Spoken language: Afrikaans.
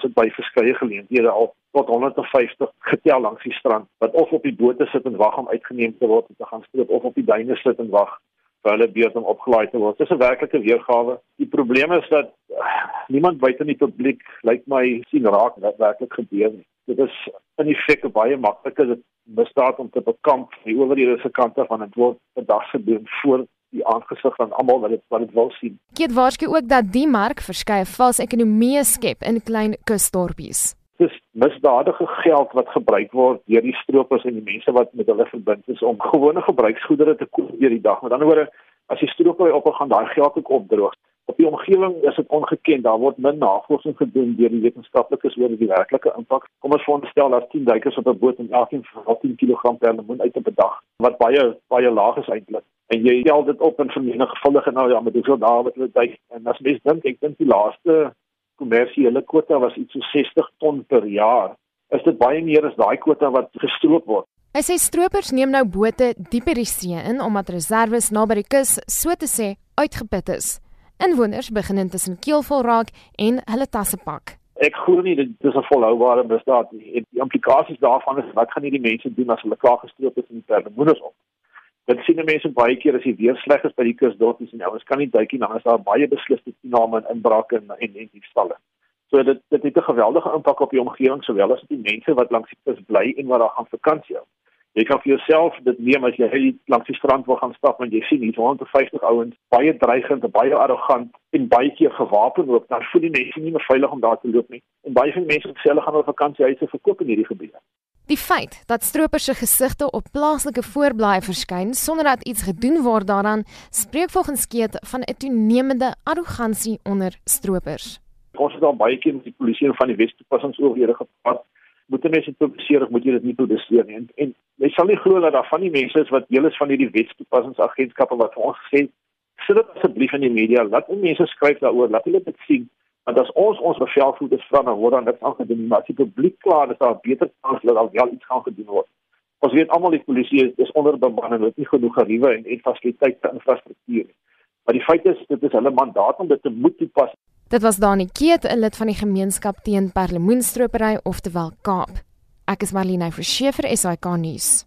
was dit by verskeie geleenthede al tot 150 getel langs die strand wat of op die bote sit en wag om uitgeneem te word om te gaan stroop of op die duine sit en wag vir hulle beurt om opgelaai te word. Dis 'n werklike weergawe. Die probleem is dat uh, niemand buite die publiek lyk my sien raak wat werklik gebeur nie. Dit is in feite baie makliker dit bestaan om te bekamp die owerhede se kante van 'n woord 'n dag se doen voor die aangesig van almal wat dit wat dit wil sien. Dit waarskynlik ook dat die mark verskeie vals ekonomieë skep in klein kusdorpies dis misdadige geld wat gebruik word deur die stroopers en die mense wat met hulle verbind is om gewone gebruiksgoedere te koop deur die dag. Met ander woorde, as die stroper op gaan daai geld ook opdroog. Op die omgewing is dit ongeken. Daar word min navorsing gedoen deur die wetenskaplikes oor die werklike impak. Kom ons veronderstel dat 10 duikers op 'n boot en elkeen vir 10 kg per lemoen uit op 'n dag, wat baie baie laag is eintlik. En jy tel dit op in vermenigvuldige nou ja, met hoeveel dae wat hulle duik. En as mens dink, ek dink die laaste kommersiële kwota was iets so 60 ton per jaar. Is dit baie meer as daai kwota wat gestroop word? Hy sê stroopers neem nou bote dieper die see in omdat reserve naby die kus so te sê uitgeput is. Inwoners begin intussen keelvol raak en hulle tasse pak. Ek glo nie dit is 'n volhoubare misdaad nie. Die implikasies daarvan is wat gaan hierdie mense doen as hulle klaar gestroop is en die perdemoeners op? Dit sien mense baie keer as die weer sleg is by die kusdorpies en ouens kan nie duik nie is daar baie besliste toename in inbrake en en en die stalle. So dit dit het 'n geweldige impak op die omgewing sowel as op die mense wat langs die kus bly en wat daar gaan vakansie hou. Jy kan vir jouself dit neem as jy langs die strand wil gaan stap en jy sien hier 150 ouens baie dreigend en baie arrogant en baie keer gewapen loop. Dan voel die mense nie meer veilig om daar te loop nie. En baie van die mense wat self gaan op vakansiehuise verkoop in hierdie gebiede. Die feit dat stroopers se gesigte op plaaslike voorblaaie verskyn sonder dat iets gedoen word daaraan, spreek volgens Keet van 'n toenemende arrogansie onder stroopers. Ons het al baie keer met die polisie en van die Wes-toepassingsowerhede gepraat. Moet mense publiseer of moet jy dit nie publiseer nie? En, en jy sal nie glo dat daar van die mense is wat deel is van hierdie Wes-toepassingsagentskappe wat vir ons het, sit dit asseblief in die media, laat mense skryf daaroor, laat hulle dit sien Want as ons ons bevelvoerders vra dan word dan niks aangedoen maar as die publiek klaar is daar beter kans dat daar wel iets gaan gedoen word. Ons weet almal die polisie is, onderbemanning en het nie genoeg geriewe en en fasiliteite en infrastruktuur nie. Maar die feit is dit is hulle mandaat om dit te moet toepas. Dit was Dani Keet, 'n lid van die gemeenskap teen perlemoenstropery oftewel Kaap. Ek is Marlene Verschiefer, SAK nuus.